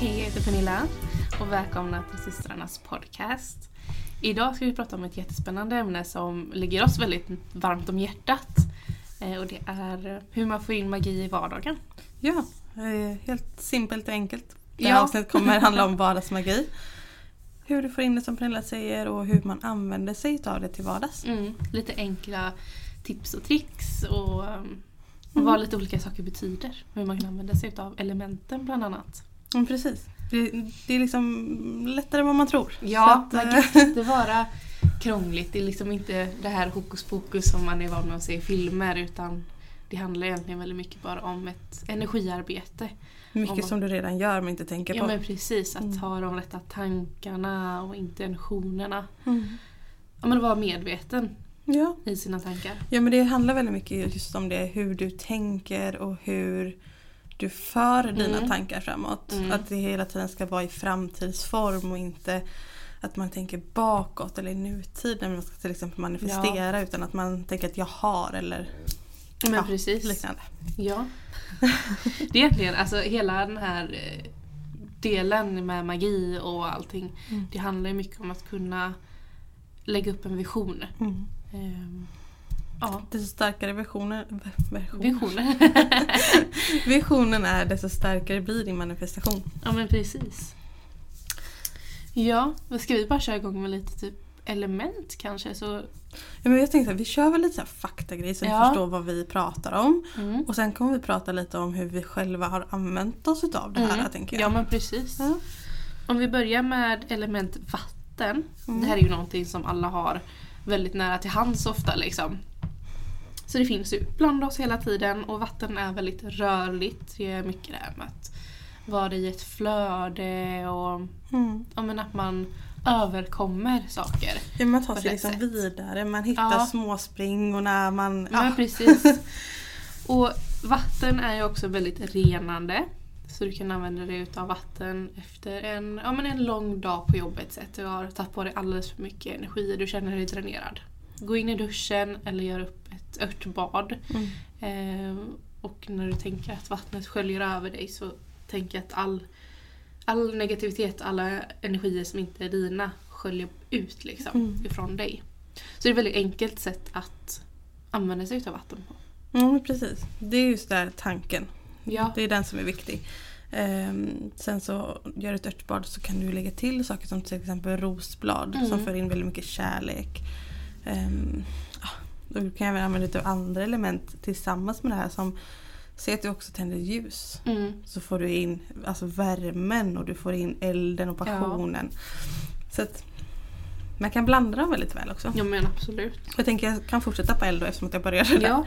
Hej, jag heter Pernilla och välkomna till systrarnas podcast. Idag ska vi prata om ett jättespännande ämne som ligger oss väldigt varmt om hjärtat. Eh, Och det är hur man får in magi i vardagen. Ja, eh, helt simpelt och enkelt. Det här Ja. avsnittet kommer handla om vardagsmagi. Hur du får in det som Pernilla säger och hur man använder sig av det till vardags. Mm, lite enkla tips och tricks och um, Mm. vad lite olika saker betyder. Hur man kan använda sig av elementen bland annat. Mm, precis. Det, det är liksom lättare än vad man tror. Ja, att, man kan inte vara krångligt. Det är liksom inte det här hokus pokus som man är van med att se i filmer utan det handlar egentligen väldigt mycket bara om ett energiarbete. om mycket man- som du redan gör men inte tänker Ja på. men precis, att Mm. ha de rätta tankarna och intentionerna. Mm. Ja men vara medveten Ja. i sina tankar. ja, men det handlar väldigt mycket just om det. Hur du tänker och hur du för dina Mm. tankar framåt. Mm. Att det hela tiden ska vara i framtidsform och inte att man tänker bakåt eller i nutid när man ska till exempel manifestera utan att man tänker att jag har eller Men Ja, precis. liknande. Ja. Det är egentligen, alltså hela den här eh, delen med magi och allting. Mm. Det handlar ju mycket om att kunna lägga upp en vision. Mm. Ehm, ja, Desto starkare versioner, version. visioner. visionen är desto starkare blir din manifestation. ja men precis. Ja, men ska vi bara köra igång med lite typ element kanske? Så, Ja, men jag tänkte att vi kör väl lite så här faktagrej så ni Ja. förstår vad vi pratar om. mm. Och sen kommer vi prata lite om hur vi själva har använt oss utav det här Mm. tänker jag. Ja men precis. Ja. Om vi börjar med element vatten. Mm. Det här är ju någonting som alla har väldigt nära till hands ofta liksom. Så det finns ju bland oss hela tiden och vatten är väldigt rörligt. Det är mycket det här med att vara i ett flöde och Mm. men att man överkommer saker. Ja, man tar sig liksom sätt. vidare, man hittar Ja. småspring och när man... Ja, Ja. precis. Och vatten är ju också väldigt renande. Så du kan använda dig utav vatten efter en, ja, men en lång dag på jobbet. Sett. Du har tagit på dig alldeles för mycket energi du känner dig dränerad. Gå in i duschen eller gör upp ett örtbad. Mm. Eh, och när du tänker att vattnet sköljer över dig så tänk att all, all negativitet, alla energier som inte är dina sköljer ut liksom Mm. ifrån dig. Så det är ett väldigt enkelt sätt att använda sig utav vatten på. Ja, men precis. Det är just där tanken. Ja. Det är den som är viktig. Ehm, sen så gör du ett örtbad så kan du lägga till saker som till exempel rosblad Mm. som för in väldigt mycket kärlek. Um, du kan även använda av andra element tillsammans med det här som Säg att du också tänder ljus. Mm. Så får du in alltså, värmen och du får in elden och passionen. Så att man kan blanda dem väldigt väl också. Ja men absolut. Jag tänker jag kan fortsätta på eld då eftersom att jag började där. Ja.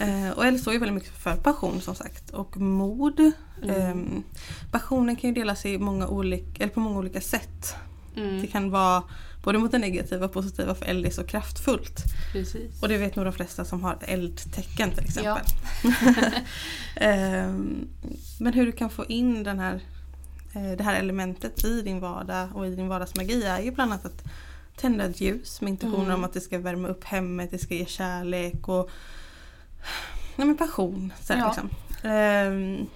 Eh, och eld står ju väldigt mycket för passion som sagt och mod. Mm. Ehm, passionen kan ju delas i många olika, eller på många olika sätt. Det Mm. kan vara både mot det negativa och positiva för eld är så kraftfullt. Precis. Och det vet nog de flesta som har eldtecken till exempel. Ehm, men hur du kan få in den här, eh, det här elementet i din vardag och i din vardagsmagi är ju bland annat att tända ett ljus med intentioner Mm. om att det ska värma upp hemmet, det ska ge kärlek och nej, men passion. Så Ja. liksom. Ehm,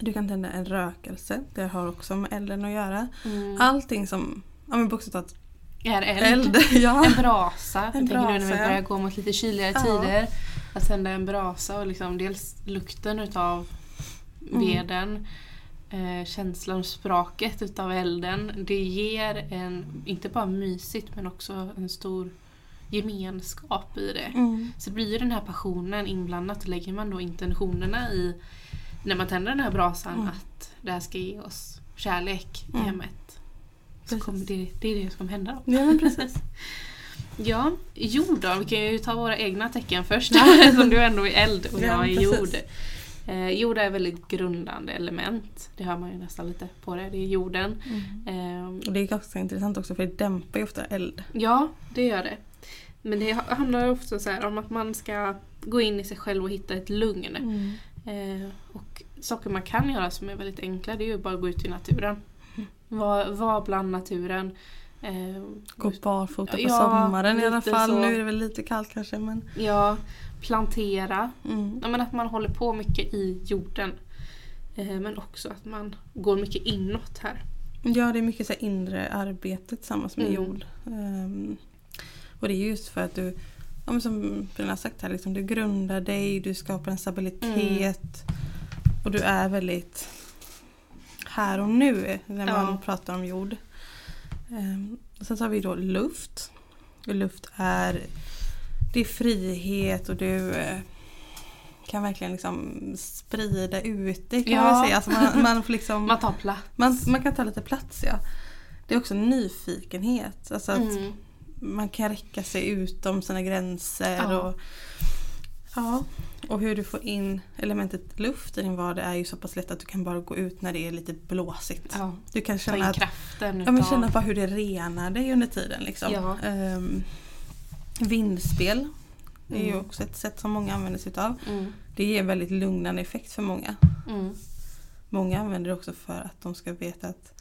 du kan tända en rökelse, det har också med elden att göra. Mm. Allting som, ja men bokstavligt Är eld. eld. ja. En brasa. En tänker nu när vi brasa, ja. börjar gå mot lite kyligare Ja. tider. Att tända en brasa och liksom dels lukten utav Mm. veden. Eh, känslan, spraket utav elden. Det ger en, inte bara mysigt men också en stor gemenskap i det. Mm. Så blir ju den här passionen inblandat. Lägger man då intentionerna i när man tänder den här brasan Mm. att det här ska ge oss kärlek i Mm. hemmet. Så kommer det, det är det som kommer hända då. Ja men precis. Ja, jord då. Vi kan ju ta våra egna tecken först. som du ändå är eld och Ja, jag är precis. jord. Eh, jord är väldigt grundande element. Det hör man ju nästan lite på det. Det är jorden. Eh, Och det är ganska intressant också för det dämpar ju ofta eld. ja, det gör det. Men det ha- handlar ofta så om att man ska gå in i sig själv och hitta ett lugn. Eh, och saker man kan göra som är väldigt enkla det är ju bara att gå ut i naturen. Var, var bland naturen. Eh, Gå barfota på Ja, sommaren i alla fall. så. Nu är det väl lite kallt kanske men... ja, plantera. Mm. Ja, men att man håller på mycket i jorden. Eh, men också att man går mycket inåt här. Ja, det är mycket så inre arbete tillsammans med Mm. jord. Ehm, och det är just för att du, ja, som Bruna har sagt här, liksom, du grundar dig, du skapar en stabilitet. Och du är väldigt här och nu när man Ja. pratar om jord. Och sen så har vi då luft. Och luft är, det är frihet och du eh, kan verkligen liksom sprida ut det kan Ja. man säga. Alltså man, man får liksom Man tar plats. man, man kan ta lite plats ja. Det är också nyfikenhet. Alltså att Mm. man kan räcka sig utom sina gränser. Ja. Och, ja. och hur du får in elementet luft i din vardag är ju så pass lätt att du kan bara gå ut när det är lite blåsigt. Ja. Du kan känna, att, kraften ja, men utav... känna bara hur det renar dig under tiden. Liksom. Ja. Ehm, vindspel. Det är ju Mm. också ett sätt som många använder sig utav. Mm. Det ger väldigt lugnande effekt för många. Mm. Många använder det också för att de ska veta att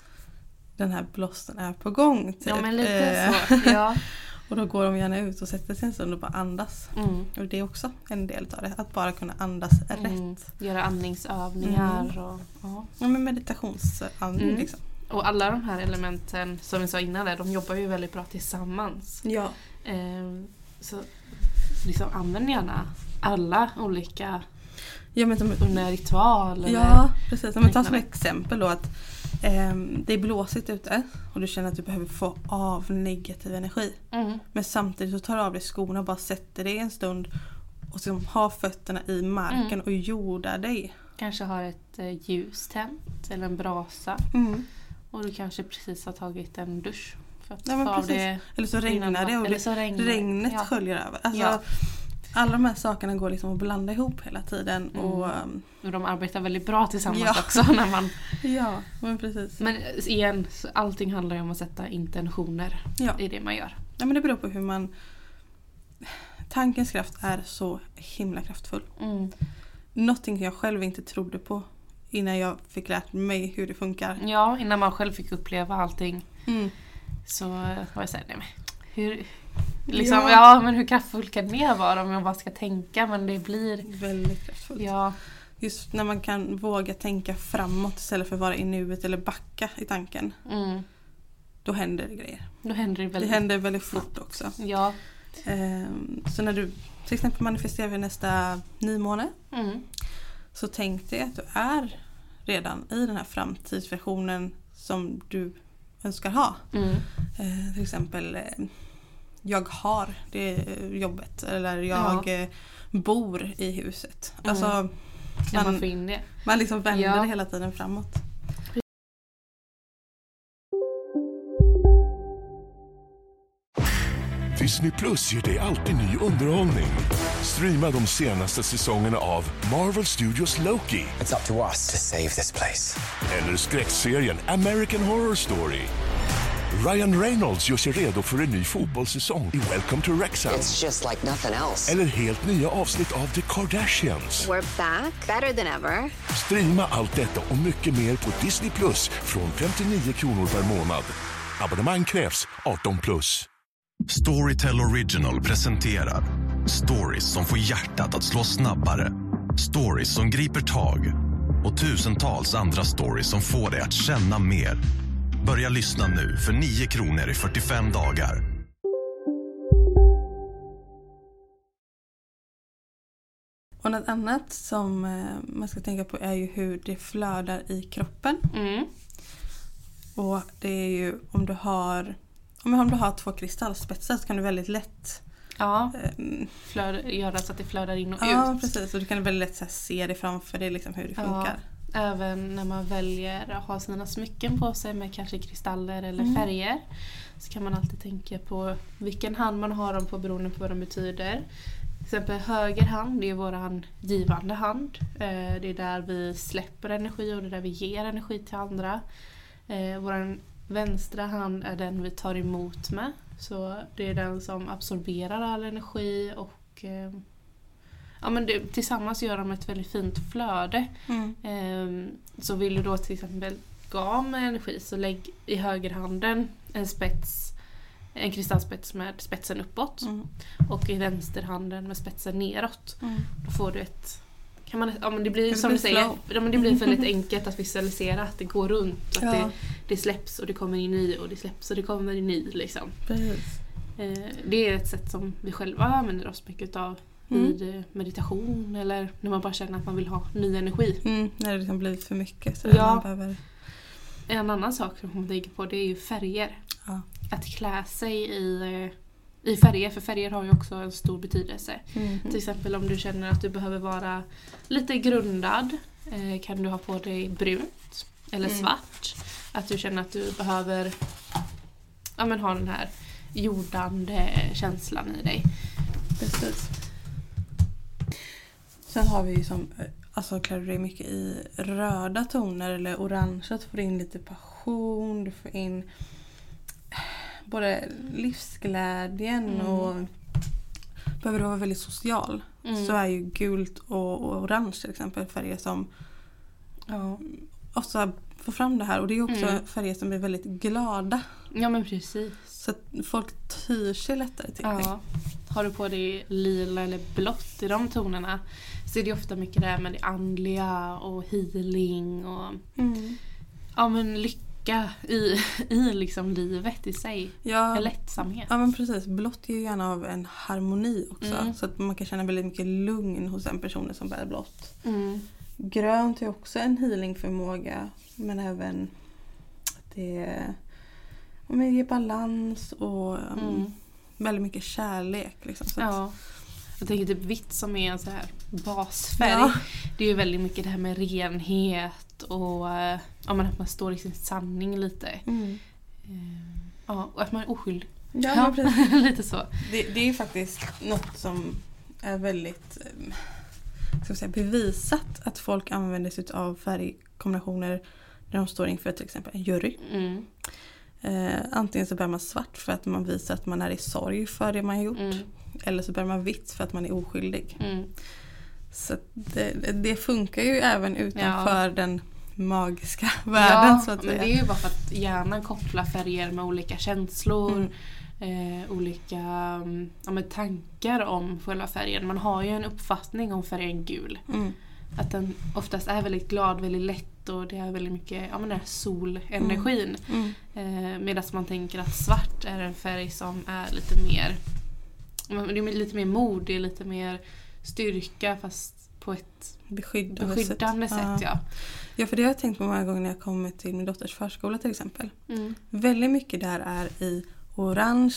den här blåsten är på gång. Typ. Ja men lite Eh, så. Ja. Och då går de gärna ut och sätter sig en stund och bara andas. Mm. Och det är också en del av det. Att bara kunna andas Mm. rätt. Göra andningsövningar och... Ja. Ja, men meditationsandning Mm. liksom. Och alla de här elementen som vi sa innan där, de jobbar ju väldigt bra tillsammans. Ja. Eh, så liksom använd gärna alla olika Ja, men under ritual. Eller, ja precis. Om vi tar som exempel då att det är blåsigt ute och du känner att du behöver få av negativ energi. Mm. Men samtidigt så tar du av dig skorna och bara sätter dig en stund och så har fötterna i marken Mm. och jordar dig. Kanske har ett eh, ljus tänt eller en brasa. Och du kanske precis har tagit en dusch. För att Ja, få av det Eller så regnar det och det, det. regnet ja. sköljer över. Alltså, Ja. Alla de här sakerna går liksom att blanda ihop hela tiden. Mm. Och, Och de arbetar väldigt bra tillsammans Ja. också. När man, ja, men precis. men igen, allting handlar ju om att sätta intentioner Ja. i det man gör. ja, men det beror på hur man... Tankens kraft är så himla kraftfull. Mm. Någonting jag själv inte trodde på innan jag fick lärt mig hur det funkar. Ja, innan man själv fick uppleva allting Mm. så var jag såhär, nej men hur, liksom, Ja. ja. men hur kraftfull kan det vara om jag bara ska tänka men det blir, Väldigt kraftfullt. ja, Just när man kan våga tänka framåt istället för att vara i nuet eller backa i tanken. mm, Då händer det grejer. då händer det Det väldigt händer väldigt fort också. Ja. Ehm, Så när du till exempel manifesterar vid nästa nymåne Mm. så tänk dig att du är redan i den här framtidsversionen som du önskar ha. Mm. Eh, till exempel eh, jag har det jobbet eller jag Ja. eh, bor i huset. Mm. Alltså, Ja, man man, får in det. man liksom vänder Ja. det hela tiden framåt. Disney Plus ger dig alltid ny underhållning. Streama de senaste säsongerna av Marvel Studios Loki It's up to us to save this place. eller skräckserien American Horror Story. Ryan Reynolds gör sig redo för en ny fotbollssäsong i Welcome to Wrexham. It's just like nothing else. Eller helt nya avsnitt av The Kardashians. We're back, better than ever. Streama allt detta och mycket mer på Disney Plus från 59 kronor per månad. Abonnemang krävs 18 plus. Storytel Original presenterar stories som får hjärtat att slå snabbare. Stories som griper tag och tusentals andra stories som får dig att känna mer. Börja lyssna nu för 9 kronor i 45 dagar. Och något annat som eh, man ska tänka på är ju hur det flödar i kroppen. Mm. Och det är ju om du har om du har två kristallspetsar så kan du väldigt lätt Ja, ehm, flöd, göra så att det flödar in och Ja ut. precis och du kan väldigt lätt se det framför dig liksom, hur det funkar. Även när man väljer att ha sina smycken på sig med kanske kristaller eller Mm. färger. Så kan man alltid tänka på vilken hand man har dem på beroende på vad de betyder. Till exempel höger hand, det är våran givande hand. Eh, Det är där vi släpper energi och det är där vi ger energi till andra. Eh, Vår vänstra hand är den vi tar emot med. Så det är den som absorberar all energi och eh, ja, men det, tillsammans gör de ett väldigt fint flöde. Mm. Ehm, så vill du då till exempel gå av med energi så lägg i högerhanden en spets en kristallspets med spetsen uppåt Mm. och i vänsterhanden med spetsen neråt. Mm. Då får du ett kan man, ja, men det blir Det som blir du säger, ja, men det blir väldigt enkelt att visualisera att det går runt. Att Ja. det, det släpps och det kommer in ny och det släpps och det kommer in ny. Liksom. Precis. Eh, det är ett sätt som vi själva använder oss mycket av Mm. vid eh, meditation eller när man bara känner att man vill ha ny energi. Mm, när det liksom blir för mycket. Så Ja. man behöver, En annan sak som man tänker på det är ju färger. ja. Att klä sig i, eh, i färger, för färger har ju också en stor betydelse. Mm. Till exempel om du känner att du behöver vara lite grundad eh, kan du ha på dig brunt eller Mm. svart. Att du känner att du behöver ja, men ha den här jordande känslan i dig. Precis. Sen har vi ju som, eh, alltså klär du dig mycket i röda toner eller orangea så får du in lite passion, du får in eh, både livsglädjen Mm. och behöver du vara väldigt social Mm. så är ju gult och, och orange till exempel färger som Ja. ofta får fram det här och det är också Mm. färger som är väldigt glada. ja men precis. Så att folk tyr sig lättare till det. Har du på dig lila eller blått i de tonerna så är det ofta mycket det här med det andliga och healing och Mm. ja, men lycka i, i liksom livet i sig. Ja, En lättsamhet. Ja men precis, blått ger ju gärna av en harmoni också. Mm. Så att man kan känna väldigt mycket lugn hos den personen som bär blått. Mm. Grönt är också en healingförmåga men även att det ja, men ger balans och um, Mm. Väldigt mycket kärlek. Liksom. Så att, Ja. Jag tänker typ vitt som är en så här basfärg. Ja. Det är ju väldigt mycket det här med renhet och eh, ja, men att man står i sin sanning lite. Mm. Eh, Ja, och att man är oskyldig. Ja, precis. lite så. Det, det är faktiskt något som är väldigt um, ska säga, bevisat att folk använder sig av färgkombinationer när de står inför till exempel en jury. Mm. Eh, antingen så bär man svart för att man visar att man är i sorg för det man har gjort. Mm. Eller så bär man vitt för att man är oskyldig. Mm. Så det, det funkar ju även utanför den magiska världen Ja, så att men säga. det är ju bara för att hjärnan kopplar färger med olika känslor. Mm. Eh, olika mm, ja, men tankar om själva färgen. Man har ju en uppfattning om färgen gul. Mm. Att den oftast är väldigt glad, väldigt lätt och det är väldigt mycket ja, men här solenergin. Mm. Eh, Medan man tänker att svart är en färg som är lite mer det är lite mer mod, det är lite mer styrka fast på ett Beskyddande, beskyddande sätt. Ja. ja, för det har jag tänkt på många gånger när jag kommit till min dotters förskola till exempel. Mm. Väldigt mycket där är i orange,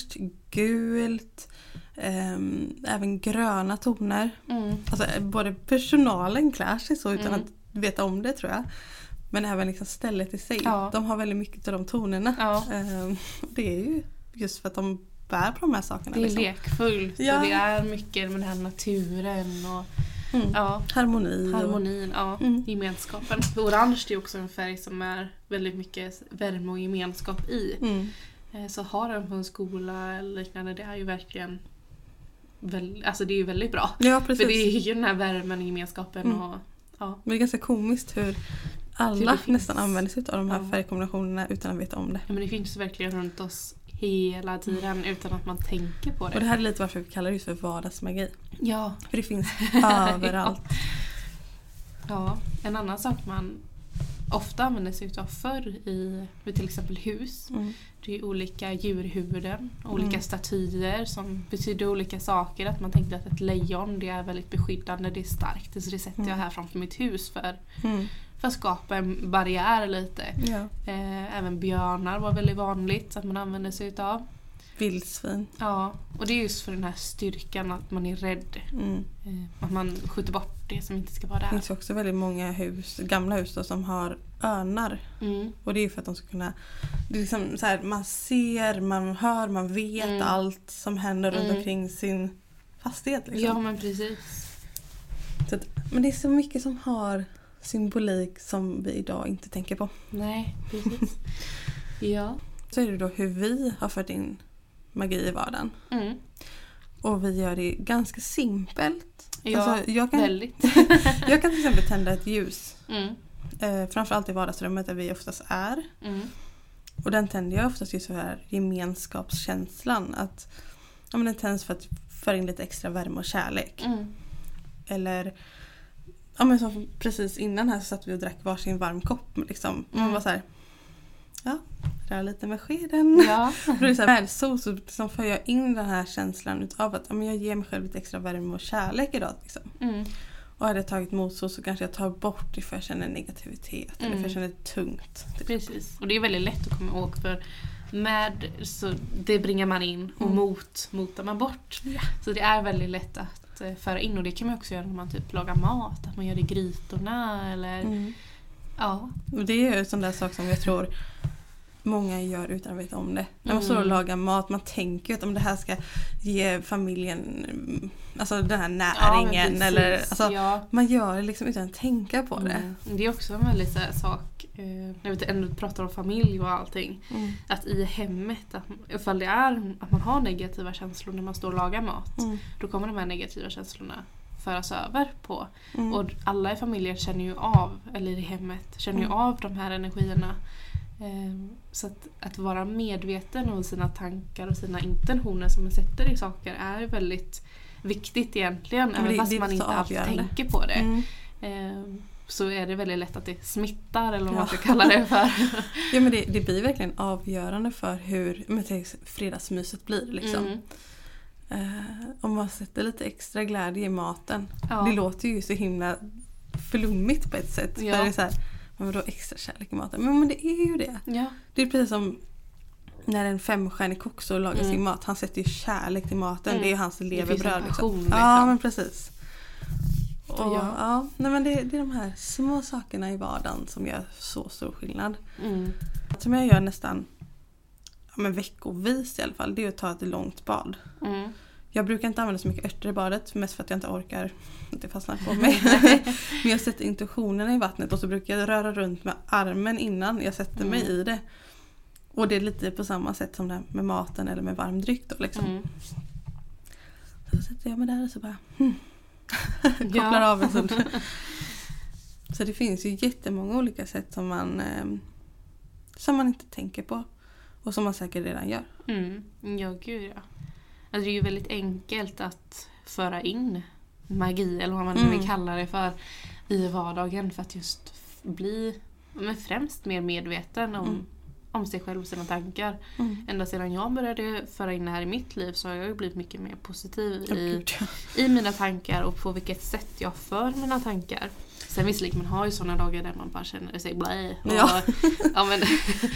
gult, ehm, även gröna toner. Mm. Alltså eh, både personalen klär sig så utan Mm. att veta om det tror jag. Men även liksom stället i sig. Ja. De har väldigt mycket av de tonerna. Ja. Ehm, det är ju just för att de bär på de här sakerna. Det är liksom. lekfullt Ja. och det är mycket med den här naturen och Mm. ja, Harmoni. och- harmonin, ja, Mm. gemenskapen. Orange är också en färg som är väldigt mycket värme och gemenskap i. Mm. Eh, Så ha den på en skola eller liknande, det är ju verkligen väl, alltså det är ju väldigt bra. Ja För precis. det är ju den här värmen och gemenskapen Mm. och ja. Men det är ganska komiskt Hur alla det finns. nästan använder sig av de här Ja. färgkombinationerna utan att veta om det. ja men det finns verkligen runt oss hela tiden utan att man tänker på det. Och det här är lite varför vi kallar det just för vardagsmagi. Ja, För det finns överallt. Ja, en annan sak man ofta använder sig utav förr i till exempel hus. Mm. Det är olika djurhuvuden, olika Mm. statyer som betyder olika saker. Att man tänkte att ett lejon det är väldigt beskyddande, det är starkt. Så det sätter jag Mm. här framför mitt hus för, Mm. för att skapa en barriär lite. Ja. Eh, även björnar var väldigt vanligt att man använde sig utav. Vildsvin. Ja, och det är just för den här styrkan att man är rädd. Mm. Eh, att man skjuter bort det som inte ska vara Det där. finns ju också väldigt många hus, gamla hus då, som har örnar. Mm. Och det är för att de ska kunna... Det är liksom så här, man ser, man hör, man vet Mm. allt som händer runt Mm. omkring sin fastighet. Liksom. Ja men precis. Så att, men det är så mycket som har symbolik som vi idag inte tänker på. Nej, precis. ja. Så är det då hur vi har fört in magi i vardagen. Mm. Och vi gör det ganska simpelt. Ja, Alltså, jag, kan, väldigt. jag kan till exempel tända ett ljus. Mm. Eh, framförallt i vardagsrummet där vi oftast är. Mm. Och den tänder jag oftast just så här gemenskapskänslan. Att, ja, men den tänds för att föra in lite extra värme och kärlek. Mm. Eller ja, men som precis innan här så satt vi och drack varsin varm kopp. Liksom. Man Mm. var så här, ja, rör lite med skeden. Ja. Det är så här, med sol så liksom för jag in den här känslan utav att ja, jag ger mig själv lite extra värme och kärlek idag. Liksom. Mm. Och hade jag tagit motsol så kanske jag tar bort för jag känner negativitet eller för jag känner det tungt. Typ. Precis. Och det är väldigt lätt att komma ihåg för med så det bringar man in och Mm. mot motar man bort. Så det är väldigt lätt att eh, föra in och det kan man också göra när man typ lagar mat. Att man gör det i grytorna eller Mm. Ja. Och det är ju en sån där sak som jag tror många gör utan att veta om det. När man står och Mm. lagar mat, man tänker att om det här ska ge familjen mm, alltså den här Ja, näringen. precis. eller, alltså, ja. Man gör det liksom utan att tänka på det. Mm. Det är också en väldigt så här, sak, eh, när vi ändå pratar om familj och allting. Mm. Att i hemmet, att, ifall det är att man har negativa känslor när man står och lagar mat. Mm. Då kommer de här negativa känslorna föras över på. Mm. Och alla i familjen känner ju av, eller i hemmet, känner ju Mm. av de här energierna. Ehm, Så att, att vara medveten om sina tankar och sina intentioner som man sätter i saker är väldigt viktigt egentligen. men Även det- fast det man inte alltid tänker på det. Mm. Ehm, Så är det väldigt lätt att det smittar eller vad man ska kalla det för. Ja men det, det blir verkligen avgörande för hur men fredagsmyset blir. Liksom. Mm. Eh, om man sätter lite extra glädje i maten. Ja. Det låter ju så himla flummigt på ett sätt. Ja. För det är så här, men vadå extra kärlek i maten? Men, men det är ju det. Ja. Det är precis som när en femstjärnig kock så lagar Mm. sin mat. Han sätter ju kärlek till maten. Mm. Det är ju hans levebröd. Liksom. liksom. Ja men precis. Och, Ja. ja. nej, men det, det är de här små sakerna i vardagen som gör så stor skillnad. Mm. Som jag gör nästan ja, men veckovis i alla fall. Det är att ta ett långt bad. Mm. Jag brukar inte använda så mycket örter i badet. Mest för att jag inte orkar. Det fastnar på mig. Men jag sätter intuitionerna i vattnet och så brukar jag röra runt med armen innan jag sätter mig Mm. i det. Och det är lite på samma sätt som det här med maten eller med varm dryck då liksom. Mm. Så sätter jag mig där och så bara hmm. kopplar Ja. av en stund. Så det finns ju jättemånga olika sätt som man, eh, som man inte tänker på. Och som man säkert redan gör. Mm. Ja, gud ja. Alltså, det är ju väldigt enkelt att föra in magi, eller vad man nu Mm. vill kalla det för, i vardagen för att just bli men främst mer medveten om, Mm. om sig själv och sina tankar. Mm. Ända sedan jag började föra in det här i mitt liv så har jag ju blivit mycket mer positiv Åh, i, i mina tankar och på vilket sätt jag för mina tankar. Sen visserligen, man har ju sådana dagar där man bara känner sig blä. Och, Ja. ja, men,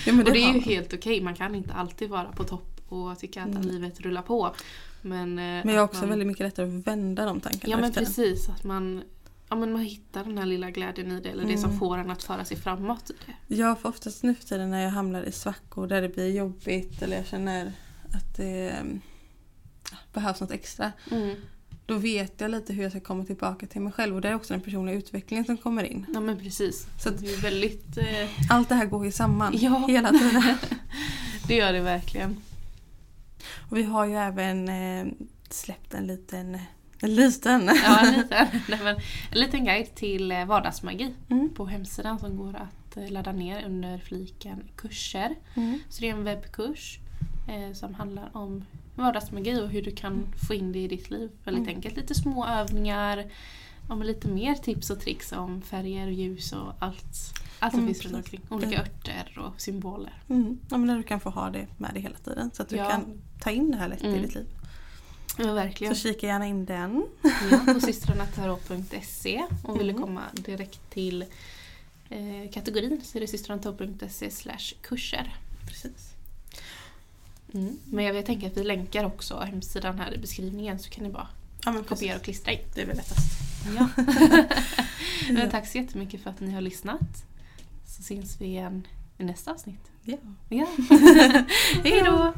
Ja, men och det är ju helt okej, man kan inte alltid vara på topp och tycka att Mm. livet rullar på. Men, eh, Men jag har också man, väldigt mycket lättare att vända de tankarna Ja men efter. precis, att man, ja, men man hittar den här lilla glädjen i det eller det som Mm. får en att föra sig framåt i det. Jag får oftast nu för tiden när jag hamnar i svackor där det blir jobbigt eller jag känner att det eh, behövs något extra. Då vet jag lite hur jag ska komma tillbaka till mig själv och det är också den personliga utvecklingen som kommer in. Ja men precis. Så att- det är väldigt, eh, Allt det här går ju samman Ja. hela tiden. det gör det verkligen. Och vi har ju även eh, släppt en liten, en liten. Ja, en liten, en liten guide till eh, vardagsmagi Mm. på hemsidan som går att eh, ladda ner under fliken kurser. Mm. Så det är en webbkurs eh, som handlar om vardagsmagi och hur du kan få in det i ditt liv. Väldigt Mm. enkelt. Lite små övningar, men lite mer tips och tricks om färger och ljus och allt. Allt som Mm, finns runt omkring. Olika Det- örter och symboler. Mm. Ja, men där du kan få ha det med dig hela tiden så att du Ja. kan ta in det här lätt i Mm. ditt liv. Ja, verkligen. Så kika gärna in den. Ja, på systrarnatarot.se vill du Mm. komma direkt till eh, kategorin så är det systrarnatarot.se kurser. Precis. Mm. Men jag vill tänka att vi länkar också hemsidan här i beskrivningen så kan ni bara Ja, kopiera precis. och klistra in. Det är väl lättast. Ja. Men tack så jättemycket för att ni har lyssnat. Så syns vi igen i nästa avsnitt. Ja. Ja. Hej då!